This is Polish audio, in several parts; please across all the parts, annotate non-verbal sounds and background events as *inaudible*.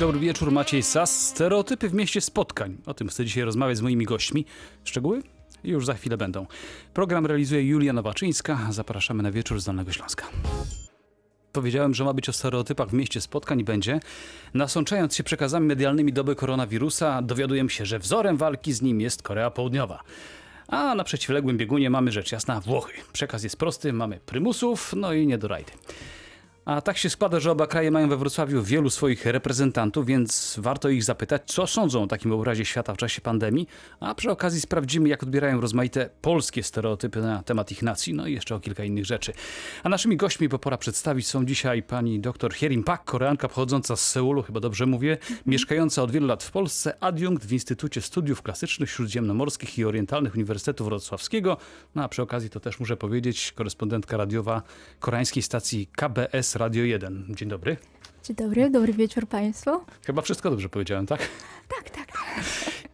Dobry wieczór, Maciej Sas. Stereotypy w mieście spotkań. O tym chcę dzisiaj rozmawiać z moimi gośćmi. Szczegóły? Już za chwilę będą. Program realizuje Julia Nowaczyńska. Zapraszamy na wieczór z Dolnego Śląska. Powiedziałem, że ma być o stereotypach w mieście spotkań będzie. Nasączając się przekazami medialnymi doby koronawirusa, dowiadujemy się, że wzorem walki z nim jest Korea Południowa. A na przeciwległym biegunie mamy rzecz jasna Włochy. Przekaz jest prosty, mamy prymusów, no i niedorajdy. A tak się składa, że oba kraje mają we Wrocławiu wielu swoich reprezentantów, więc warto ich zapytać, co sądzą o takim obrazie świata w czasie pandemii, a przy okazji sprawdzimy, jak odbierają rozmaite polskie stereotypy na temat ich nacji, no i jeszcze o kilka innych rzeczy. A naszymi gośćmi, bo pora przedstawić, są dzisiaj pani dr Hyerin Pak, koreanka pochodząca z Seulu, chyba dobrze mówię, mieszkająca od wielu lat w Polsce, adiunkt w Instytucie Studiów Klasycznych Śródziemnomorskich i Orientalnych Uniwersytetu Wrocławskiego, no a przy okazji to też muszę powiedzieć, korespondentka radiowa koreańskiej stacji KBS Radio 1. Dzień dobry. Dzień dobry, dobry wieczór Państwu. Chyba wszystko dobrze powiedziałem, tak? Tak, tak.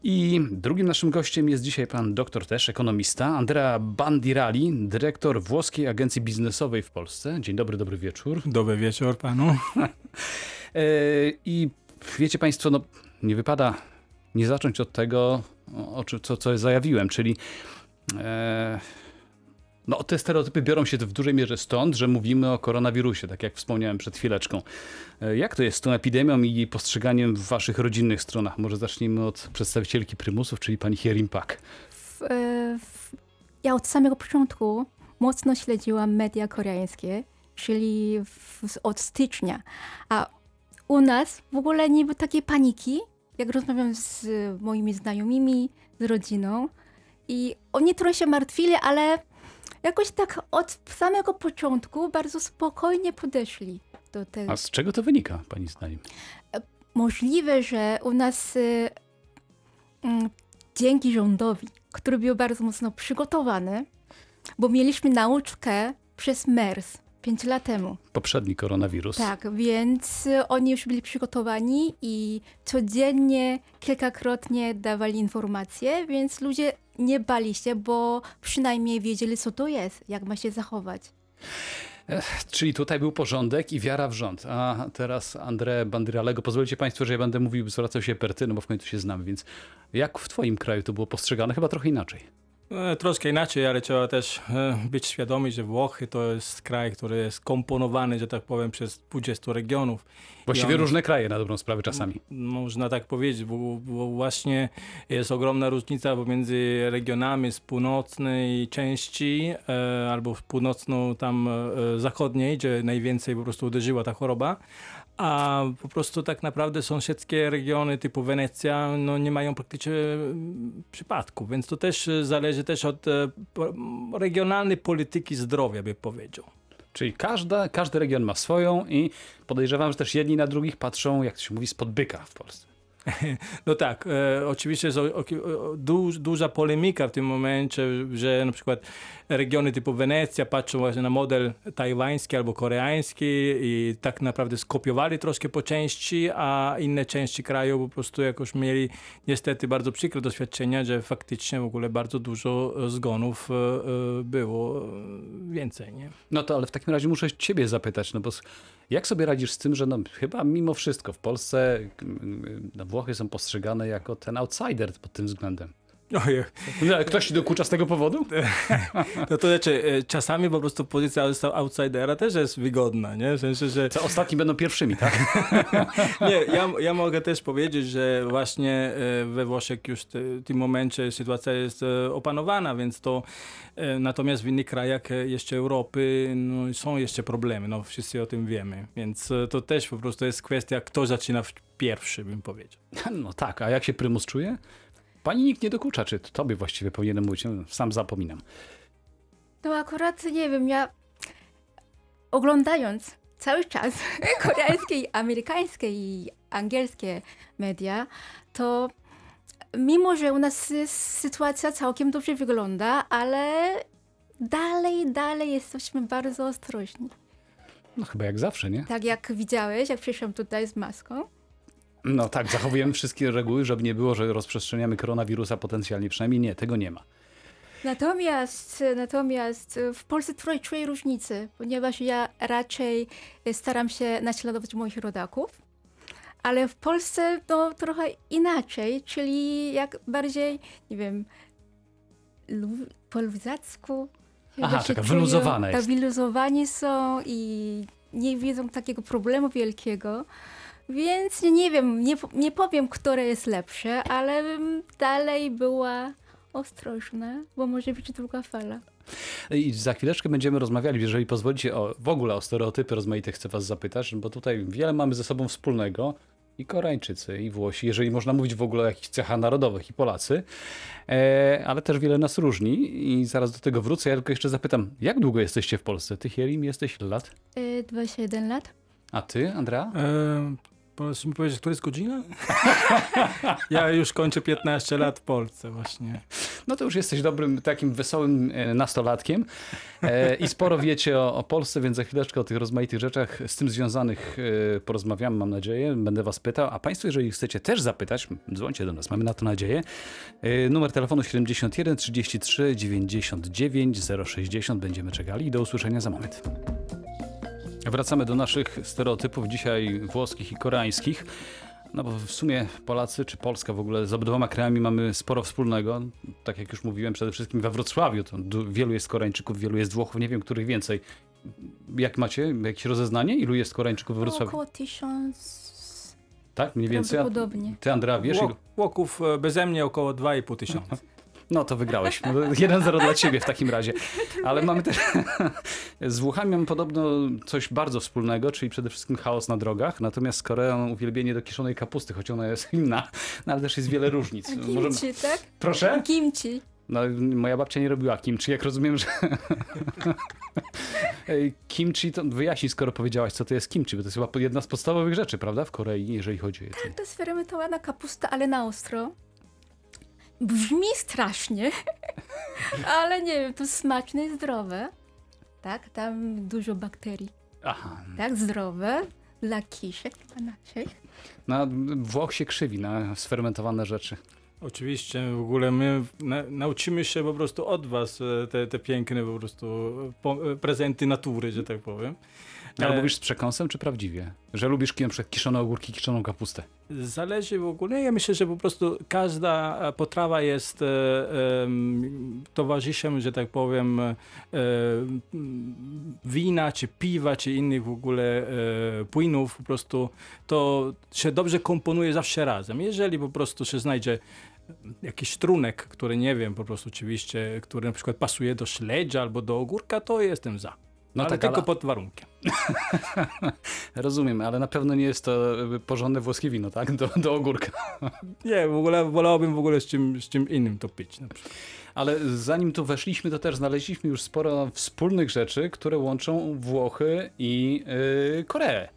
I drugim naszym gościem jest dzisiaj pan doktor też, ekonomista, Andrea Bandirali, dyrektor włoskiej agencji biznesowej w Polsce. Dzień dobry, dobry wieczór. Dobry wieczór panu. *laughs* E, I wiecie państwo, no, nie wypada nie zacząć od tego, o, czym- co, co zajawiłem, czyli e, no, te stereotypy biorą się w dużej mierze stąd, że mówimy o koronawirusie, tak jak wspomniałem przed chwileczką. E, Jak to jest z tą epidemią i jej postrzeganiem w waszych rodzinnych stronach? Może zacznijmy od przedstawicielki prymusów, czyli pani Hierin Pak. W, e, ja od samego początku mocno śledziłam media koreańskie, czyli w, od stycznia. A u nas w ogóle nie było takiej paniki, jak rozmawiam z moimi znajomymi, z rodziną. I oni trochę się martwili, ale jakoś tak od samego początku bardzo spokojnie podeszli do tego. A z czego to wynika, pani zdaniem? możliwe, że u nas y, mm, dzięki rządowi, który był bardzo mocno przygotowany, bo mieliśmy nauczkę przez MERS 5 lat temu. Poprzedni koronawirus. Tak, więc oni już byli przygotowani i codziennie, kilkakrotnie dawali informacje, więc ludzie nie bali się, bo przynajmniej wiedzieli, co to jest, jak ma się zachować. Czyli tutaj był porządek i wiara w rząd. A teraz André Bandyralego. Pozwolicie Państwo, że ja będę mówił, zwracał się per ty, no bo w końcu się znamy, więc jak w Twoim kraju to było postrzegane? Chyba trochę inaczej. E, Troszkę inaczej, ale trzeba też e, być świadomi, że Włochy to jest kraj, który jest komponowany, że tak powiem, przez 20 regionów. Właściwie on- różne kraje na dobrą sprawę czasami. Można tak powiedzieć, bo, bo właśnie jest ogromna różnica pomiędzy regionami z północnej części e, albo w północno tam zachodniej, gdzie najwięcej po prostu uderzyła ta choroba, a po prostu tak naprawdę sąsiedzkie regiony typu Wenecja no, nie mają praktycznie mm, przypadków, więc to też zależy też od e, regionalnej polityki zdrowia, by powiedział. Czyli każda, każdy region ma swoją i podejrzewam, że też jedni na drugich patrzą, jak to się mówi, spod byka w Polsce. *laughs* No tak, e, oczywiście jest o, o, duż, duża polemika w tym momencie, że na przykład regiony typu Wenecja patrzą właśnie na model tajwański albo koreański i tak naprawdę skopiowali troszkę po części, a inne części kraju po prostu jakoś mieli niestety bardzo przykre doświadczenia, że faktycznie w ogóle bardzo dużo zgonów e, e, było więcej, nie? No to ale w takim razie muszę ciebie zapytać, no bo jak sobie radzisz z tym, że no, chyba mimo wszystko w Polsce mm, no, Włochy są postrzegane jako ten outsider pod tym względem. Ojej. No, ktoś ci dokucza z tego powodu? *laughs* No to znaczy, e, czasami po prostu pozycja outsidera też jest wygodna, nie? W sensie, że To ostatni będą pierwszymi, tak? *laughs* Nie, ja, ja mogę też powiedzieć, że właśnie e, we Włoszech już w tym momencie sytuacja jest e, opanowana, więc to natomiast w innych krajach jeszcze Europy no, są jeszcze problemy, no wszyscy o tym wiemy, więc to też po prostu jest kwestia, kto zaczyna w- pierwszy, bym powiedział. No tak, a jak się prymus czuje? Pani nikt nie dokucza, czy to tobie właściwie powinienem mówić, No, sam zapominam. No akurat nie wiem, ja oglądając cały czas *laughs* koreańskie, i amerykańskie i angielskie media, to mimo, że u nas sytuacja całkiem dobrze wygląda, ale dalej, dalej jesteśmy bardzo ostrożni. No chyba jak zawsze, nie? Tak jak widziałeś, jak przyszłam tutaj z maską. No tak, zachowujemy wszystkie reguły, żeby nie było, że rozprzestrzeniamy koronawirusa potencjalnie. Przynajmniej nie, tego nie ma. Natomiast, natomiast w Polsce trochę czuję różnicę, ponieważ ja raczej staram się naśladować moich rodaków, Ale w Polsce to trochę inaczej, czyli jak bardziej, nie wiem, po luzacku. chyba Aha, czują, wyluzowana Tak, jest. wyluzowani są i nie widzą takiego problemu wielkiego. Więc nie wiem, nie, nie powiem, które jest lepsze, ale bym dalej była ostrożna, bo może być druga fala. I za chwileczkę będziemy rozmawiali, jeżeli pozwolicie, o, w ogóle o stereotypy rozmaite chcę was zapytać, bo tutaj wiele mamy ze sobą wspólnego. I Koreańczycy, i Włosi, jeżeli można mówić w ogóle o jakichś cechach narodowych, i Polacy, e, ale też wiele nas różni i zaraz do tego wrócę. Ja tylko jeszcze zapytam, jak długo jesteście w Polsce? Ty, Hierim, jesteś lat? Y, 21 lat? A ty, Andrea? E, proszę mi powiedzieć, która jest godzina? ja już kończę 15 lat w Polsce właśnie. No to już jesteś dobrym, takim wesołym e, nastolatkiem e, i sporo wiecie o, o Polsce, więc za chwileczkę o tych rozmaitych rzeczach z tym związanych e, porozmawiamy, mam nadzieję. Będę was pytał, a państwo, jeżeli chcecie też zapytać, dzwońcie do nas, mamy na to nadzieję. Numer telefonu 71 33 99 060, będziemy czekali i do usłyszenia za moment. Wracamy do naszych stereotypów, dzisiaj włoskich i koreańskich. No bo w sumie Polacy, czy Polska w ogóle, z obydwoma krajami mamy sporo wspólnego. Tak jak już mówiłem, przede wszystkim we Wrocławiu to wielu jest Koreańczyków, wielu jest Włochów, nie wiem, których więcej. Jak macie jakieś rozeznanie? Ilu jest Koreańczyków we Wrocławiu? Około tysiąc Tak, mniej więcej? A prawdopodobnie. ty, Andrea, wiesz? Ilu? Łok, łoków e, beze mnie około 2,5 tysiąca. *laughs* No to wygrałeś. No, 1-0 dla ciebie w takim razie. *laughs* Ale mamy też. *laughs* Z Włochami mamy podobno coś bardzo wspólnego, czyli przede wszystkim chaos na drogach. Natomiast z Koreą uwielbienie do kiszonej kapusty, choć ona jest inna, no, ale też jest wiele różnic. A Możemy- Kimchi, tak? Proszę? Kimchi. No, moja babcia nie robiła kimchi, jak rozumiem, że... *laughs* Kimchi, to wyjaśnij, skoro powiedziałaś, co to jest kimchi, bo to jest chyba jedna z podstawowych rzeczy, prawda, w Korei, jeżeli chodzi o jedzenie. To jest fermentowana kapusta, ale na ostro. Brzmi strasznie, *laughs* ale nie wiem, to smaczne i zdrowe. Tak, tam dużo bakterii. Aha. Tak, zdrowe. Dla kisiek, dla naszych. No, Włoch się krzywi na sfermentowane rzeczy. Oczywiście, w ogóle my na, nauczymy się po prostu od was e, te, te piękne po prostu po, e, prezenty natury, że tak powiem. Ale E, mówisz z przekąsem, czy prawdziwie? Że lubisz na przykład kiszone ogórki, kiszoną kapustę? Zależy w ogóle. Ja myślę, że po prostu każda e, potrawa jest e, em, towarzyszem, że tak powiem, e, wina, czy piwa, czy innych w ogóle e, płynów. Po prostu to się dobrze komponuje zawsze razem. Jeżeli po prostu się znajdzie jakiś trunek, który nie wiem, po prostu oczywiście, który na przykład pasuje do śledzia albo do ogórka, to jestem za. No ale tak, tylko ale- pod warunkiem. *laughs* Rozumiem, ale na pewno nie jest to y, porządne włoskie wino, tak? Do, do ogórka. *laughs* Nie, w ogóle wolałbym w ogóle z czym, z czym innym to pić. Na przykład. Ale zanim tu weszliśmy, to też znaleźliśmy już sporo wspólnych rzeczy, które łączą Włochy i yy, Koreę.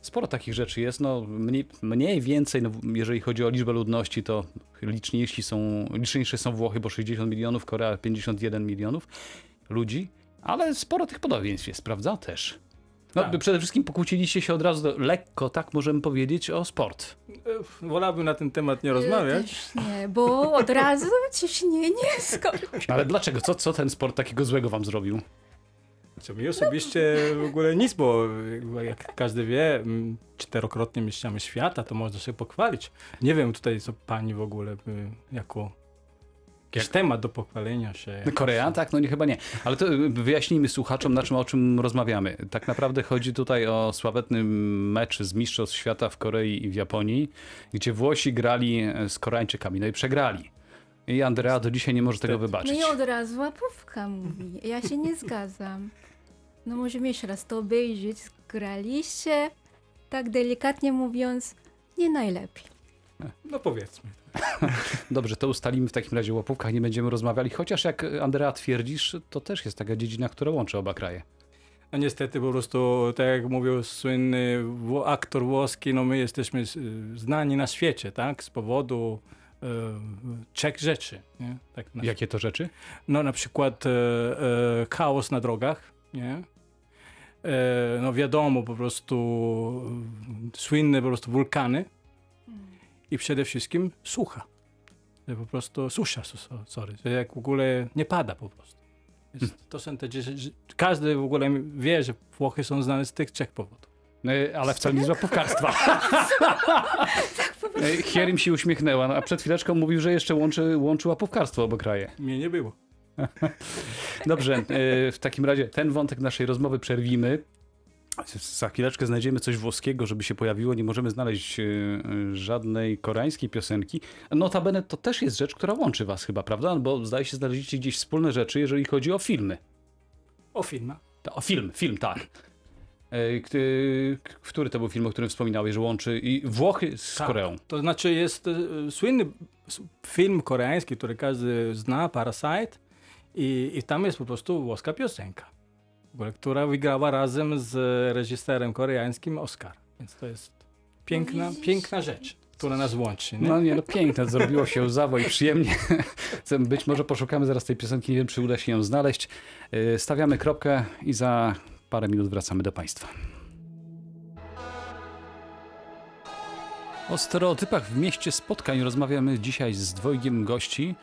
Sporo takich rzeczy jest, no mniej, mniej więcej, no, jeżeli chodzi o liczbę ludności, to liczniejsi są, liczniejsze są Włochy, bo 60 milionów, Korea 51 milionów ludzi, ale sporo tych podobieństw jest, prawda? Też. No, Tak. Przede wszystkim pokłóciliście się od razu do, lekko, tak możemy powiedzieć, o sport. Wolałbym na ten temat nie rozmawiać. Też nie, bo od razu ciśnienie skoczy. Ale dlaczego? Co, co ten sport takiego złego wam zrobił? Co mi osobiście w ogóle nic, bo jak każdy wie, czterokrotnie mistrzami świata, to można się pochwalić. Nie wiem tutaj, co pani w ogóle by jako jakiś Jak- temat do pochwalenia się. Korea? Tak, no nie chyba nie. Ale to y, wyjaśnijmy słuchaczom, na czym, o czym rozmawiamy. Tak naprawdę chodzi tutaj o sławetny mecz z Mistrzostw Świata w Korei i w Japonii, gdzie Włosi grali e, z Koreańczykami, no i przegrali. I Andrea do dzisiaj nie może tego Niestety. No wybaczyć. i od razu łapówka mówi. Ja się nie zgadzam. No możemy jeszcze raz to obejrzeć. Graliście, tak delikatnie mówiąc, nie najlepiej. No powiedzmy. *laughs* Dobrze, to ustalimy w takim razie o łapówkach, nie będziemy rozmawiali, chociaż jak Andrea twierdzisz, to też jest taka dziedzina, która łączy oba kraje. A niestety po prostu, tak jak mówił słynny aktor włoski, no my jesteśmy znani na świecie, tak? Z powodu e, trzech rzeczy. Tak Jakie to rzeczy? No na przykład e, e, chaos na drogach, nie? E, no wiadomo, po prostu słynne po prostu wulkany i przede wszystkim sucha. Że po prostu susza, so- so- sorry, że jak w ogóle nie pada po prostu. Jest, to są te, każdy w ogóle wie, że Włochy są znane z tych trzech powodów. E, Ale wcale nie z łapówkarstwa. *laughs* E, Hierim się uśmiechnęła, no, a przed chwileczką mówił, że jeszcze łączy, łączy łapówkarstwo obo kraje. Mnie nie było. *laughs* Dobrze, e, w takim razie ten wątek naszej rozmowy przerwimy. Za chwileczkę znajdziemy coś włoskiego, żeby się pojawiło. Nie możemy znaleźć e, e, żadnej koreańskiej piosenki. Notabene to też jest rzecz, która łączy was chyba, prawda? Bo zdaje się, znaleźliście gdzieś wspólne rzeczy, jeżeli chodzi o filmy. O. Ta- O film, film, tak. E, Który to był film, o którym wspominałeś, że łączy i Włochy z Tak. Koreą? To znaczy jest słynny film koreański, który każdy zna, Parasite i, i tam jest po prostu włoska piosenka, która wygrała razem z reżyserem koreańskim Oscar. Więc to jest piękna, widzisz? piękna rzecz, która nas łączy. Nie? No nie, no piękne, zrobiło się łzawo i przyjemnie. Być może poszukamy zaraz tej piosenki, nie wiem, czy uda się ją znaleźć. E, Stawiamy kropkę i za parę minut wracamy do Państwa. O stereotypach w mieście spotkań rozmawiamy dzisiaj z dwojgiem gości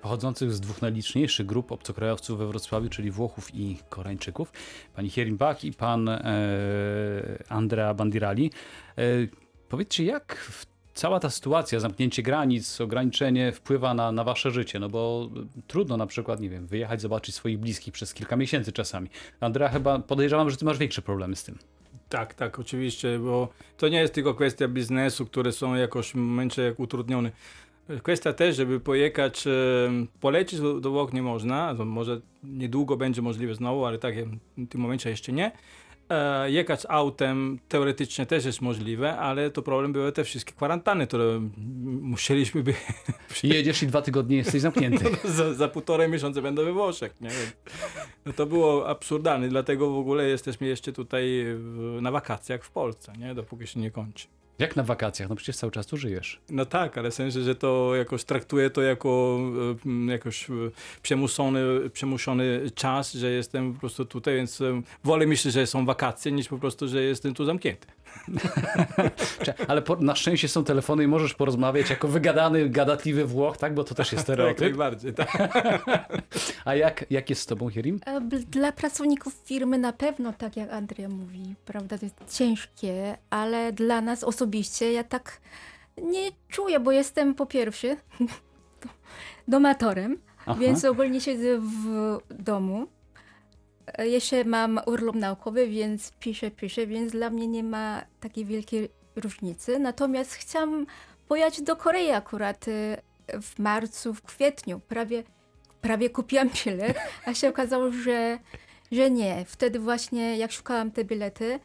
pochodzących z dwóch najliczniejszych grup obcokrajowców we Wrocławiu, czyli Włochów i Koreańczyków. Pani Hierim Bach i pan e, Andrea Bandirali. E, powiedzcie, jak w cała ta sytuacja, zamknięcie granic, ograniczenie wpływa na, na wasze życie? No bo trudno na przykład, nie wiem, wyjechać, zobaczyć swoich bliskich przez kilka miesięcy czasami. Andrea, chyba podejrzewam, że ty masz większe problemy z tym. Tak, tak, oczywiście, bo to nie jest tylko kwestia biznesu, które są jakoś w momencie utrudnione. Kwestia też, żeby pojechać, e, polecieć do, do Włoch nie można, może niedługo będzie możliwe znowu, ale tak w tym momencie jeszcze nie. E, jechać autem teoretycznie też jest możliwe, ale to problem były te wszystkie kwarantanny, które musieliśmy by Jedziesz i dwa tygodnie jesteś zamknięty. *laughs* za, za półtorej miesiąca będę we Włoszech. Nie? No to było absurdalne, dlatego w ogóle jesteśmy jeszcze tutaj na wakacjach w Polsce, nie? dopóki się nie kończy. Jak na wakacjach? No przecież cały czas tu żyjesz. No tak, ale w sensie, że to jakoś traktuję to jako e, jakoś e, przymuszony, przymuszony czas, że jestem po prostu tutaj, więc e, wolę myśleć, że są wakacje, niż po prostu, że jestem tu zamknięty. Ale po, na szczęście są telefony i możesz porozmawiać jako wygadany, gadatliwy Włoch, tak? Bo to też jest *laughs* Tak, stereotyp. najbardziej. Tak. *laughs* A jak, jak jest z tobą, Hierim? E, Dla pracowników firmy na pewno, tak jak Andrea mówi, prawda, to jest ciężkie, ale dla nas osobiście ja tak nie czuję, bo jestem po pierwsze *laughs* domatorem, Aha. więc ogólnie siedzę w domu. E, Jeszcze mam urlop naukowy, więc piszę, piszę, więc dla mnie nie ma takiej wielkiej różnicy. Natomiast chciałam pojechać do Korei akurat e, w marcu, w kwietniu. Prawie, prawie kupiłam bilet, a się okazało, że, że nie. Wtedy właśnie, jak szukałam te bilety,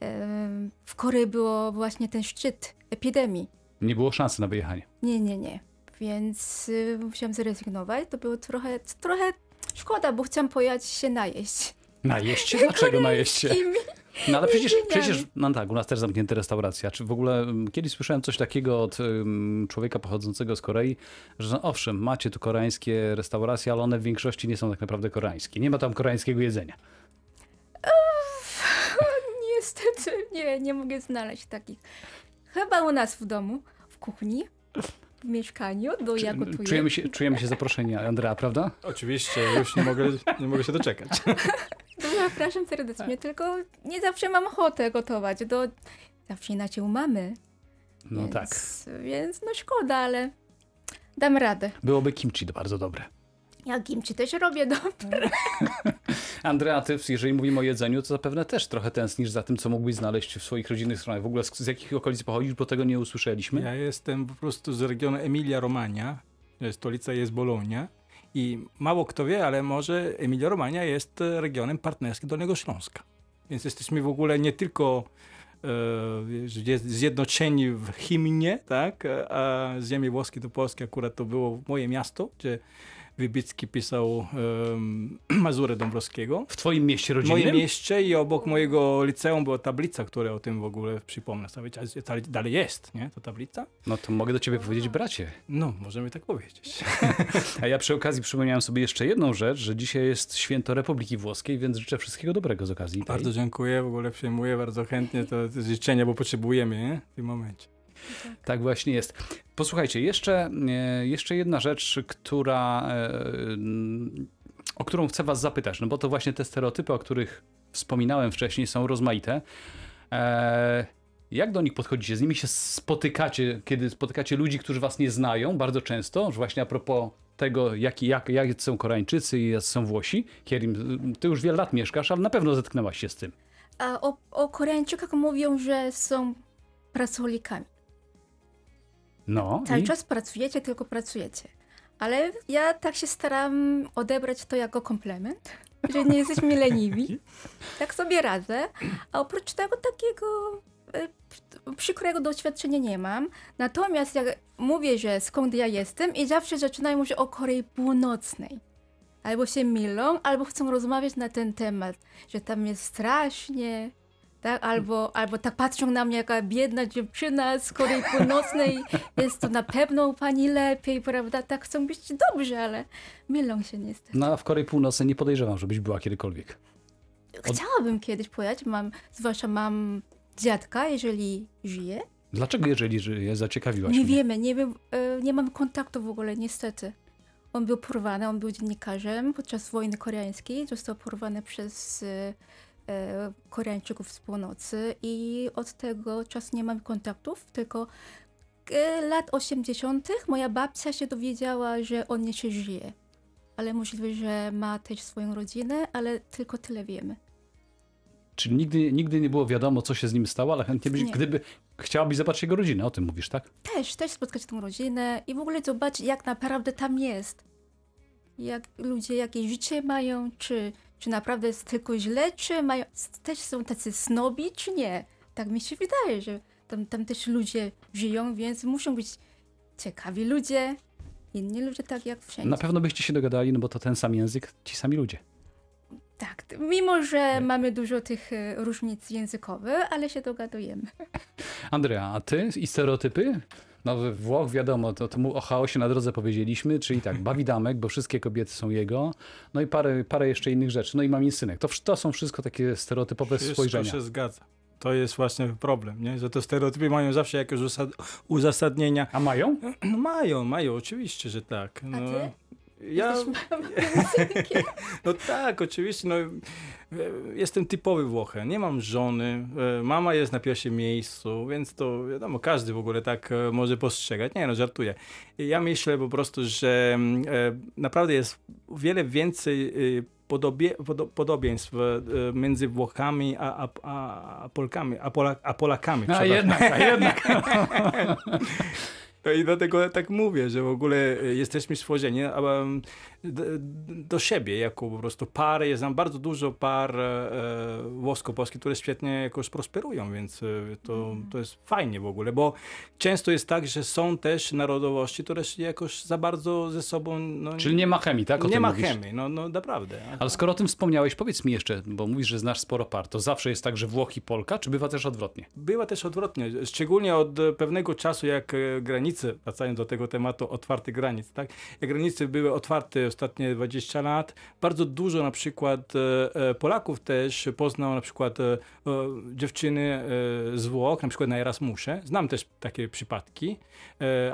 em, w Korei było właśnie ten szczyt epidemii. Nie było szansy na wyjechanie. Nie, nie, nie. Więc y, musiałam zrezygnować. To było trochę, trochę szkoda, bo chciałam pojechać się najeść. Najeść się? Dlaczego najeść się? No ale przecież, przecież, no tak, u nas też zamknięte restauracje. A Czy w ogóle mm, kiedyś słyszałem coś takiego od człowieka pochodzącego z Korei, że no, owszem, macie tu koreańskie restauracje, ale one w większości nie są tak naprawdę koreańskie. Nie ma tam koreańskiego jedzenia. *laughs* niestety nie, nie mogę znaleźć takich. Chyba u nas w domu, w kuchni, w mieszkaniu, bo ja gotuję. Czujemy się, czujemy się zaproszeni, Andrea, prawda? Oczywiście, już nie mogę, nie mogę się doczekać. *laughs* To zapraszam serdecznie, tylko nie zawsze mam ochotę gotować. Do, zawsze inaczej u mamy. No więc, tak. Więc no szkoda, ale dam radę. Byłoby kimchi to bardzo dobre. Ja kimchi też robię dobre. *laughs* Andrea, ty, jeżeli mówimy o jedzeniu, to zapewne też trochę tęsknisz za tym, co mógłbyś znaleźć w swoich rodzinnych stronach. W ogóle z, z jakich okolic pochodzisz, bo tego nie usłyszeliśmy. Ja jestem po prostu z regionu Emilia-Romagna, stolica jest Bologna i mało kto wie, ale może Emilia-Romagna jest regionem partnerskim Dolnego Śląska. Więc jesteśmy w ogóle nie tylko e, zjednoczeni w hymnie, tak, a z ziemi włoskiej do Polski akurat to było moje miasto, gdzie Wybicki pisał um, *clears throat* Mazurę Dąbrowskiego. W twoim mieście W rodzinnym? moim mieście i obok mojego liceum była tablica, która o tym w ogóle przypomnę sobie. Dalej- Dalej jest, nie, ta tablica? No to mogę do ciebie powiedzieć, bracie. No, możemy tak powiedzieć. *laughs* A ja przy okazji przypomniałem sobie jeszcze jedną rzecz, że dzisiaj jest święto Republiki Włoskiej, więc życzę wszystkiego dobrego z okazji. tej. Bardzo dziękuję, w ogóle przyjmuję bardzo chętnie to, życzenia, bo potrzebujemy nie? w tym momencie. Tak właśnie jest. Posłuchajcie, jeszcze, e, jeszcze jedna rzecz, która, e, o którą chcę was zapytać, no bo to właśnie te stereotypy, o których wspominałem wcześniej, są rozmaite. E, jak do nich podchodzicie? Z nimi się spotykacie, kiedy spotykacie ludzi, którzy was nie znają bardzo często, że właśnie a propos tego, jak, jak, jak są Koreańczycy i jak są Włosi. Kierim, ty już wiele lat mieszkasz, ale na pewno zetknęłaś się z tym. A o, o Koreańczykach mówią, że są pracownikami. No Cały i czas pracujecie, tylko pracujecie. Ale ja tak się staram odebrać to jako komplement, że nie jesteśmy *laughs* leniwi. Tak sobie radzę. A oprócz tego takiego e, przykrego doświadczenia nie mam. Natomiast jak mówię, że skąd ja jestem i zawsze zaczynają mówić o Korei Północnej. Albo się mylą, albo chcą rozmawiać na ten temat, że tam jest strasznie, tak? Albo, albo tak patrzą na mnie, jaka biedna dziewczyna z Korei Północnej, *laughs* jest to na pewno u pani lepiej, prawda? Tak chcą być dobrze, ale mylą się niestety. no, a w Korei Północnej nie podejrzewam, żebyś była kiedykolwiek. Chciałabym kiedyś pojechać, mam, zwłaszcza mam dziadka, jeżeli żyje. Dlaczego, jeżeli żyje, zaciekawiłaś Nie mnie? wiemy, nie, wiem, e, nie mam kontaktu w ogóle, niestety. On był porwany, on był dziennikarzem podczas wojny koreańskiej, został porwany przez e, Koreańczyków z północy i od tego czasu nie mam kontaktów, tylko e, lat 80. moja babcia się dowiedziała, że on jeszcze żyje. Ale możliwe, że ma też swoją rodzinę, ale tylko tyle wiemy. Czyli nigdy, nigdy nie było wiadomo, co się z nim stało, ale chętnie byś, Nie. gdyby chciałabyś zobaczyć jego rodzinę, o tym mówisz, tak? też, też spotkać tą rodzinę i w ogóle zobaczyć, jak naprawdę tam jest. Jak ludzie, jakie życie mają, czy, czy naprawdę jest tylko źle, czy mają, też są tacy snobi, czy nie. Tak mi się wydaje, że tam, tam też ludzie żyją, więc muszą być ciekawi ludzie, inni ludzie tak jak wszędzie. Na pewno byście się dogadali, no bo to ten sam język, ci sami ludzie. Tak, mimo że mamy dużo tych e, różnic językowych, ale się dogadujemy. *laughs* Andrea, a ty i stereotypy? No we Włoch wiadomo, to, to mu o chaosie na drodze powiedzieliśmy, czyli tak, bawi damek, bo wszystkie kobiety są jego, no i parę, parę jeszcze innych rzeczy, no i mam synek. To, to są wszystko takie stereotypowe Wszystko spojrzenia. się zgadza. To jest właśnie problem, nie? że te stereotypy mają zawsze jakieś uzasadnienia. A mają? No mają, mają, oczywiście, że tak. No, ty? Ja, *laughs* no tak, oczywiście. No, e, jestem typowy Włochem. Nie mam żony. e, Mama jest na pierwszym miejscu, więc to wiadomo, każdy w ogóle tak e, może postrzegać. Nie no, żartuję. Ja myślę po prostu, że mm, naprawdę jest wiele więcej podobie, podo, podobieństw między Włochami a, a, a, Polkami, a, Pola, a Polakami. A jednak, a jednak. *laughs* *laughs* I dlatego tak mówię, że w ogóle e, jesteśmy stworzeni do siebie jako po prostu pary. Jest nam bardzo dużo par e, włosko-polskich, które świetnie jakoś prosperują, więc e, to, to jest fajnie w ogóle, bo często jest tak, że są też narodowości, które się jakoś za bardzo ze sobą... No, Czyli nie ma chemii, tak? O nie ma mówisz. chemii, no, no naprawdę. Ale skoro o tym wspomniałeś, powiedz mi jeszcze, bo mówisz, że znasz sporo par, to zawsze jest tak, że Włoch i Polka, czy bywa też odwrotnie? Była też odwrotnie, szczególnie od e, pewnego czasu, jak e, granice, wracając do tego tematu otwartych granic, tak? Jak granice były otwarte ostatnie 20 lat, bardzo dużo na przykład e, e, Polaków też poznał na przykład e, dziewczyny z Włoch, na przykład na Erasmusie. Znam też takie przypadki.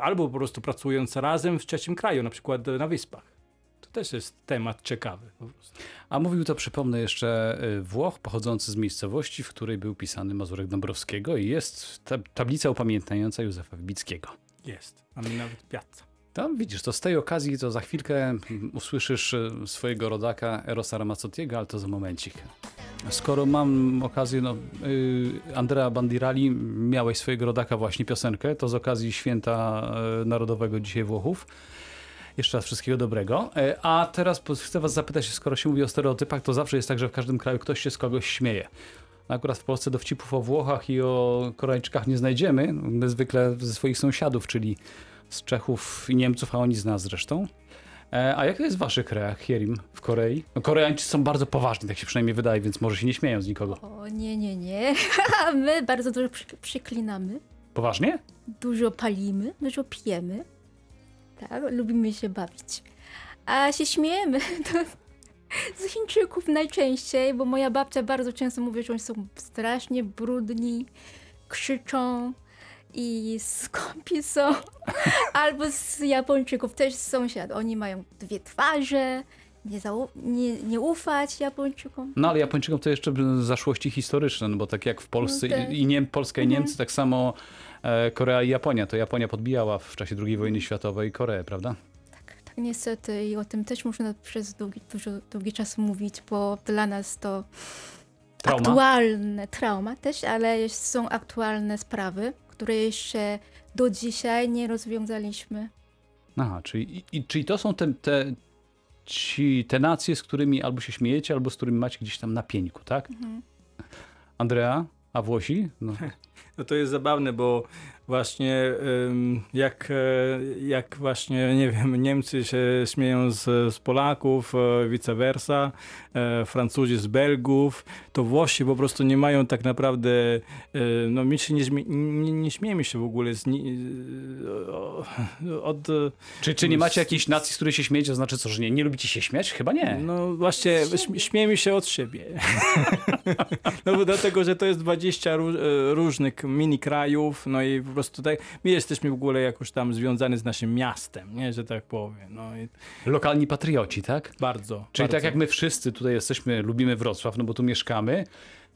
Albo po prostu pracując razem w trzecim kraju, na przykład na Wyspach. To też jest temat ciekawy po prostu. A mówił to, przypomnę jeszcze, Włoch pochodzący z miejscowości, w której był pisany Mazurek Dąbrowskiego i jest ta, tablica upamiętniająca Józefa Wybickiego. Jest. Mamy nawet piazza. To widzisz, to z tej okazji to za chwilkę usłyszysz y, swojego rodaka Erosa Ramazzotiego, ale to za momencik. Skoro mam okazję, no, y, Andrea Bandirali, miałeś swojego rodaka właśnie piosenkę, to z okazji Święta y, Narodowego dzisiaj Włochów. Jeszcze raz wszystkiego dobrego. E, A teraz chcę was zapytać, skoro się mówi o stereotypach, to zawsze jest tak, że w każdym kraju ktoś się z kogoś śmieje. Akurat w Polsce dowcipów o Włochach i o Koreańczykach nie znajdziemy. My zwykle ze swoich sąsiadów, czyli z Czechów i Niemców, a oni z nas zresztą. E, A jak to jest w waszych krajach, Hierim, w Korei? No, Koreańczycy są bardzo poważni, tak się przynajmniej wydaje, więc może się nie śmieją z nikogo. O nie, nie, nie. *laughs* My bardzo dużo przy, przyklinamy. Poważnie? dużo palimy, dużo pijemy. Tak, lubimy się bawić. A się śmiejemy *laughs* to z Chińczyków najczęściej, bo moja babcia bardzo często mówi, że oni są strasznie brudni, krzyczą i skąpi są. *laughs* Albo z Japończyków też sąsiad. Oni mają dwie twarze nie, nie, nie ufać Japończykom. No ale Japończykom to jeszcze zaszłości historyczne, no bo tak jak w Polsce No tak. i, Niem, Polska i Mhm. Niemcy, tak samo e, Korea i Japonia. To Japonia podbijała w czasie II wojny światowej Koreę, prawda? Tak, tak niestety i o tym też można przez długi, dużo, długi czas mówić, bo dla nas to Trauma. aktualne trauma też, ale są aktualne sprawy, które jeszcze do dzisiaj nie rozwiązaliśmy. Aha, czyli, i, i, czyli to są te, te, ci, te nacje, z którymi albo się śmiejecie, albo z którymi macie gdzieś tam na pieńku, tak? Mhm. Andrea, a Włosi? No. *laughs* No to jest zabawne, bo właśnie jak, e, jak właśnie, nie wiem, Niemcy się śmieją z, z Polaków, e, vice versa, e, Francuzi z Belgów, to Włosi po prostu nie mają tak naprawdę, no my się nie, nie, nie śmiejemy się w ogóle z, od... Czy, czy nie macie jakiejś nacji, z której się śmiejecie? To znaczy co, że nie, nie lubicie się śmiać? Chyba nie. No właśnie, śm- śmiejemy się od siebie. *laughs* no bo dlatego, że to jest 20 ró- e, różnych mini krajów, no i po prostu tak, my jesteśmy w ogóle jakoś tam związani z naszym miastem, nie, że tak powiem. No i Lokalni patrioci, tak? bardzo. Czyli bardzo. tak jak my wszyscy tutaj jesteśmy, lubimy Wrocław, no bo tu mieszkamy,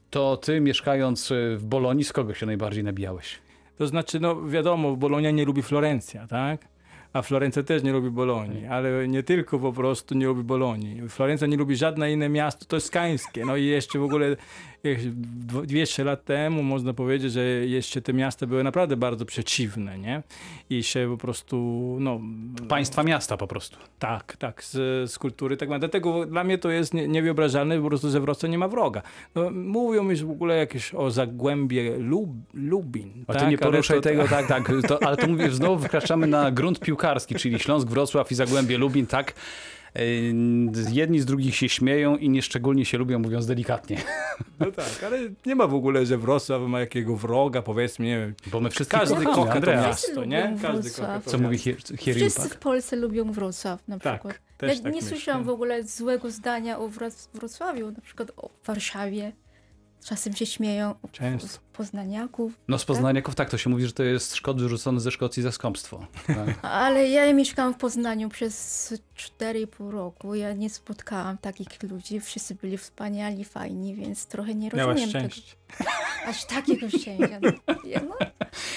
to ty mieszkając y, w Bolonii, z kogo się najbardziej nabijałeś? To znaczy, no wiadomo, Bolonia nie lubi Florencja, tak? A Florencja też nie lubi Bolonii, ale nie tylko po prostu nie lubi Bolonii. Florencja nie lubi żadne inne miasto toskańskie. No i jeszcze w ogóle jak dw- 200 lat temu można powiedzieć, że jeszcze te miasta były naprawdę bardzo przeciwne, nie? I się po prostu, no... Państwa miasta po prostu. Tak, tak, z, z kultury. Tak, ma. dlatego dla mnie to jest nie, niewyobrażalne po prostu, że Wrocław nie ma wroga. No, mówią już w ogóle jakieś o Zagłębie Lub, Lubin. A tak? ty nie ale poruszaj to- tego, *laughs* tak, tak. To, ale to mówię, znowu wkraczamy na grunt piłkarski, czyli Śląsk, Wrocław i Zagłębie Lubin, tak. Jedni z drugich się śmieją i nieszczególnie się lubią, mówiąc delikatnie. No tak, ale nie ma w ogóle, że Wrocław ma jakiego wroga, powiedzmy, nie wiem. Bo my wszyscy Każdy kocha to Andrea. miasto, nie? Lubią Każdy Wrocław. kocha to Co mówi miasto. Hier- Hierim Wszyscy w Polsce lubią Wrocław na Tak, przykład. też ja tak nie myślę. słyszałam w ogóle złego zdania o Wroc- Wrocławiu, na przykład o Warszawie. Czasem się śmieją Często. z poznaniaków. No z Poznaniaków tak, to się mówi, że to jest Szkot wyrzucony ze Szkocji za skąpstwo. Tak. *laughs* Ale ja mieszkałam w Poznaniu przez 4,5 roku. Ja nie spotkałam takich ludzi. Wszyscy byli wspaniali, fajni, więc trochę nie Miałaś rozumiem tego. szczęście. *laughs* Aż takiego szczęścia. No, no,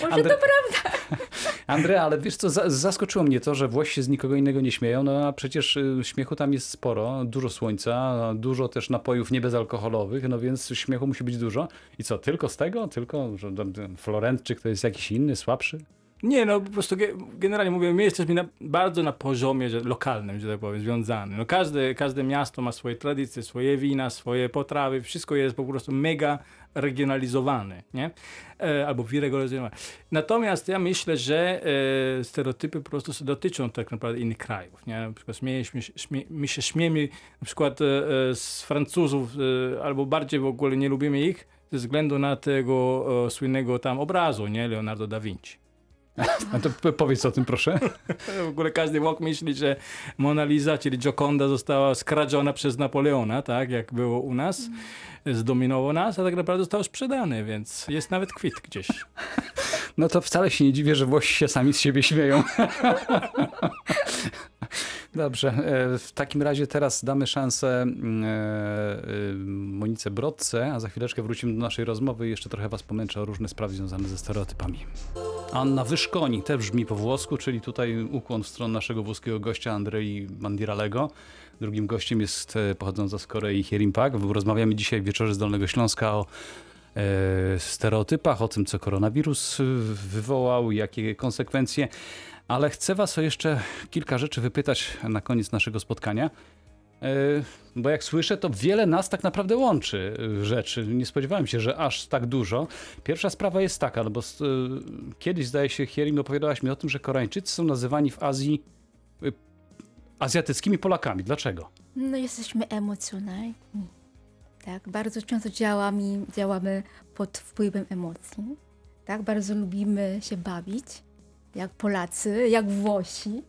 może Andre- to prawda. *laughs* Andrea, ale wiesz co, za- zaskoczyło mnie to, że Włosi się z nikogo innego nie śmieją, no a przecież y, śmiechu tam jest sporo, dużo słońca, dużo też napojów niebezalkoholowych, no więc śmiechu musi być dużo. I co, tylko z tego? Tylko, że Florentczyk to jest jakiś inny, słabszy? Nie, no po prostu ge- generalnie mówię, my jesteśmy na, bardzo na poziomie że, lokalnym, że tak powiem, związany. No każde, każde miasto ma swoje tradycje, swoje wina, swoje potrawy, wszystko jest po prostu mega regionalizowane, nie? E, albo wyregularyzowane. Natomiast ja myślę, że e, stereotypy po prostu dotyczą tak naprawdę innych krajów, nie? Na przykład śmiejemy, śmie, my się śmiejemy na przykład e, e, z Francuzów, e, albo bardziej w ogóle nie lubimy ich ze względu na tego e, słynnego tam obrazu, nie? Leonardo da Vinci. A to powiedz o tym proszę. W ogóle każdy Włok myśli, że Mona Lisa, czyli Gioconda została skradziona przez Napoleona, tak jak było u nas, zdominował nas, a tak naprawdę został sprzedany, więc jest nawet kwit gdzieś. No to wcale się nie dziwię, że Włosi się sami z siebie śmieją. Dobrze, e, w takim razie teraz damy szansę mm, e, e, Monice Brodce, a za chwileczkę wrócimy do naszej rozmowy i jeszcze trochę was pomęczę o różne sprawy związane ze stereotypami. Anna Wyszkoni, też brzmi po włosku, czyli tutaj ukłon w stronę naszego włoskiego gościa Andrei Mandiralego. Drugim gościem jest e, pochodząca z Korei Hierim Pak. Rozmawiamy dzisiaj w Wieczorze z Dolnego Śląska o e, stereotypach, o tym, co koronawirus y, wywołał, jakie konsekwencje. Ale chcę Was o jeszcze kilka rzeczy wypytać na koniec naszego spotkania. Bo jak słyszę, to wiele nas tak naprawdę łączy y, rzeczy. Nie spodziewałem się, że aż tak dużo. Pierwsza sprawa jest taka, no bo y, kiedyś zdaje się, Hierim, opowiadałaś mi o tym, że Koreańczycy są nazywani w Azji y, azjatyckimi Polakami. Dlaczego? No jesteśmy emocjonalni. Tak, bardzo często działamy, działamy pod wpływem emocji. Tak, bardzo lubimy się bawić, jak Polacy, jak Włosi.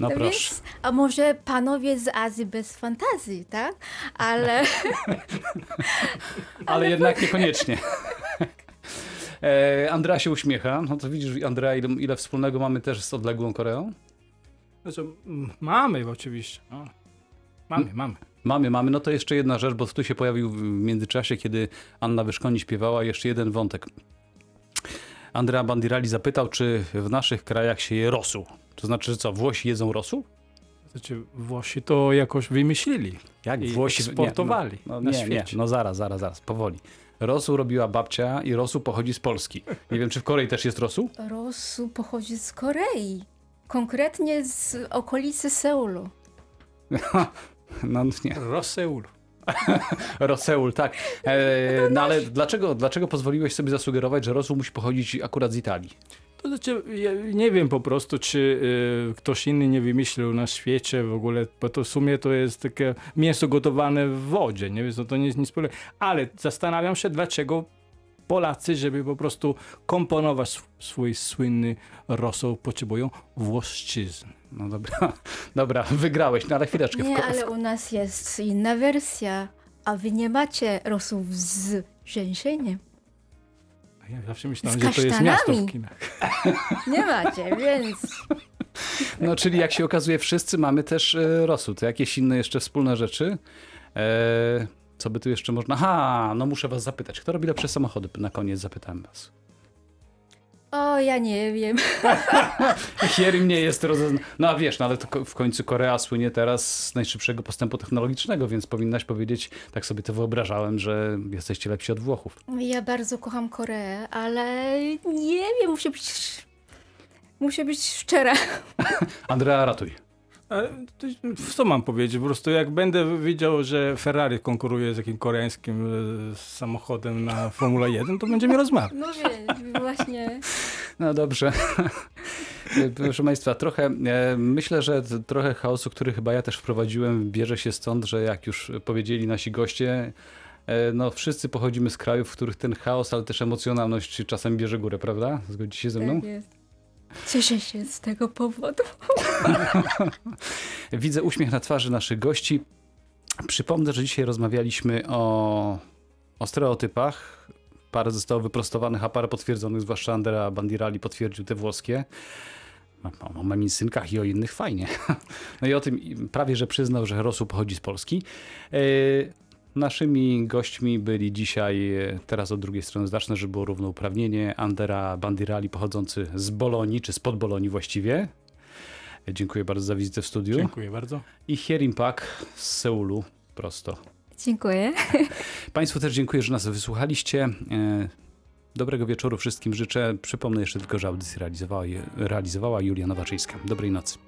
No proszę. Więc, a może panowie z Azji bez fantazji, tak? Ale *laughs* ale jednak niekoniecznie. *laughs* E, Andrea się uśmiecha. No to widzisz, Andrea, ile, ile wspólnego mamy też z odległą Koreą? Znaczy, mamy oczywiście. No. Mamy, mamy. Mamy, mamy. No to jeszcze jedna rzecz, bo tu się pojawił w międzyczasie, kiedy Anna Wyszkoni śpiewała, jeszcze jeden wątek. Andrea Bandirali zapytał, czy w naszych krajach się je rosół. To znaczy, że co, Włosi jedzą rosół? Znaczy, Włosi to jakoś wymyślili Jak i Włosi eksportowali Nie, no, na nie, nie, świecie. no zaraz, zaraz, zaraz, powoli. Rosół robiła babcia i rosół pochodzi z Polski. Nie wiem, czy w Korei też jest rosół? Rosół pochodzi z Korei. Konkretnie z okolicy Seulu. *laughs* No nie. Roseul. *laughs* Roseul, tak. E, no ale dlaczego, dlaczego pozwoliłeś sobie zasugerować, że rosół musi pochodzić akurat z Italii? Znaczy, ja nie wiem po prostu, czy y, ktoś inny nie wymyślił na świecie w ogóle, bo to w sumie to jest takie mięso gotowane w wodzie, nie wiem, no to nic, nic polega. Ale zastanawiam się, dlaczego Polacy, żeby po prostu komponować sw- swój słynny rosół, potrzebują włoszczyzn. No dobra, *laughs* dobra, wygrałeś, no ale chwileczkę. w Nie, ale u nas jest inna wersja. A wy nie macie rosół z rzęsieniem. A Ja zawsze myślałem, że to jest miasto w kinach. *laughs* Nie macie, więc No czyli jak się okazuje, wszyscy mamy też e, rosół. To jakieś inne jeszcze wspólne rzeczy? E, co by tu jeszcze można? Ha, no muszę was zapytać. Kto robi lepsze samochody? Na koniec zapytałem was. O, ja nie wiem. *laughs* Hierim nie jest rozeznany. No a wiesz, no ale to w końcu Korea słynie teraz z najszybszego postępu technologicznego, więc powinnaś powiedzieć, tak sobie to wyobrażałem, że jesteście lepsi od Włochów. Ja bardzo kocham Koreę, ale nie wiem, muszę być. Muszę być szczera. *laughs* Andrea, ratuj. Co mam powiedzieć? Po prostu jak będę widział, że Ferrari konkuruje z jakimś koreańskim e, samochodem na Formule 1, to będziemy rozmawiać. No wiem, właśnie. No dobrze. *laughs* Proszę Państwa, trochę e, myślę, że trochę chaosu, który chyba ja też wprowadziłem, bierze się stąd, że jak już powiedzieli nasi goście, e, no wszyscy pochodzimy z krajów, w których ten chaos, ale też emocjonalność czasem bierze górę, prawda? Zgodzi się ze mną? Tak jest. Cieszę się z tego powodu. *laughs* Widzę uśmiech na twarzy naszych gości. Przypomnę, że dzisiaj rozmawialiśmy o, o stereotypach. Parę zostało wyprostowanych, a parę potwierdzonych, zwłaszcza Andrea Bandirali potwierdził te włoskie. O, mamisynkach i o innych fajnie. *laughs* No i o tym prawie, że przyznał, że rosół pochodzi z Polski. Naszymi gośćmi byli dzisiaj, e, teraz od drugiej strony zacznę, żeby było równouprawnienie, Andera Bandirali pochodzący z Bolonii, czy spod Bolonii właściwie. E, Dziękuję bardzo za wizytę w studiu. Dziękuję bardzo. I Hierim Pak z Seulu, prosto. Dziękuję. *laughs* Państwu też dziękuję, że nas wysłuchaliście. E, Dobrego wieczoru wszystkim życzę. Przypomnę jeszcze tylko, że audycję realizowała, realizowała Julia Nowaczyńska. Dobrej nocy.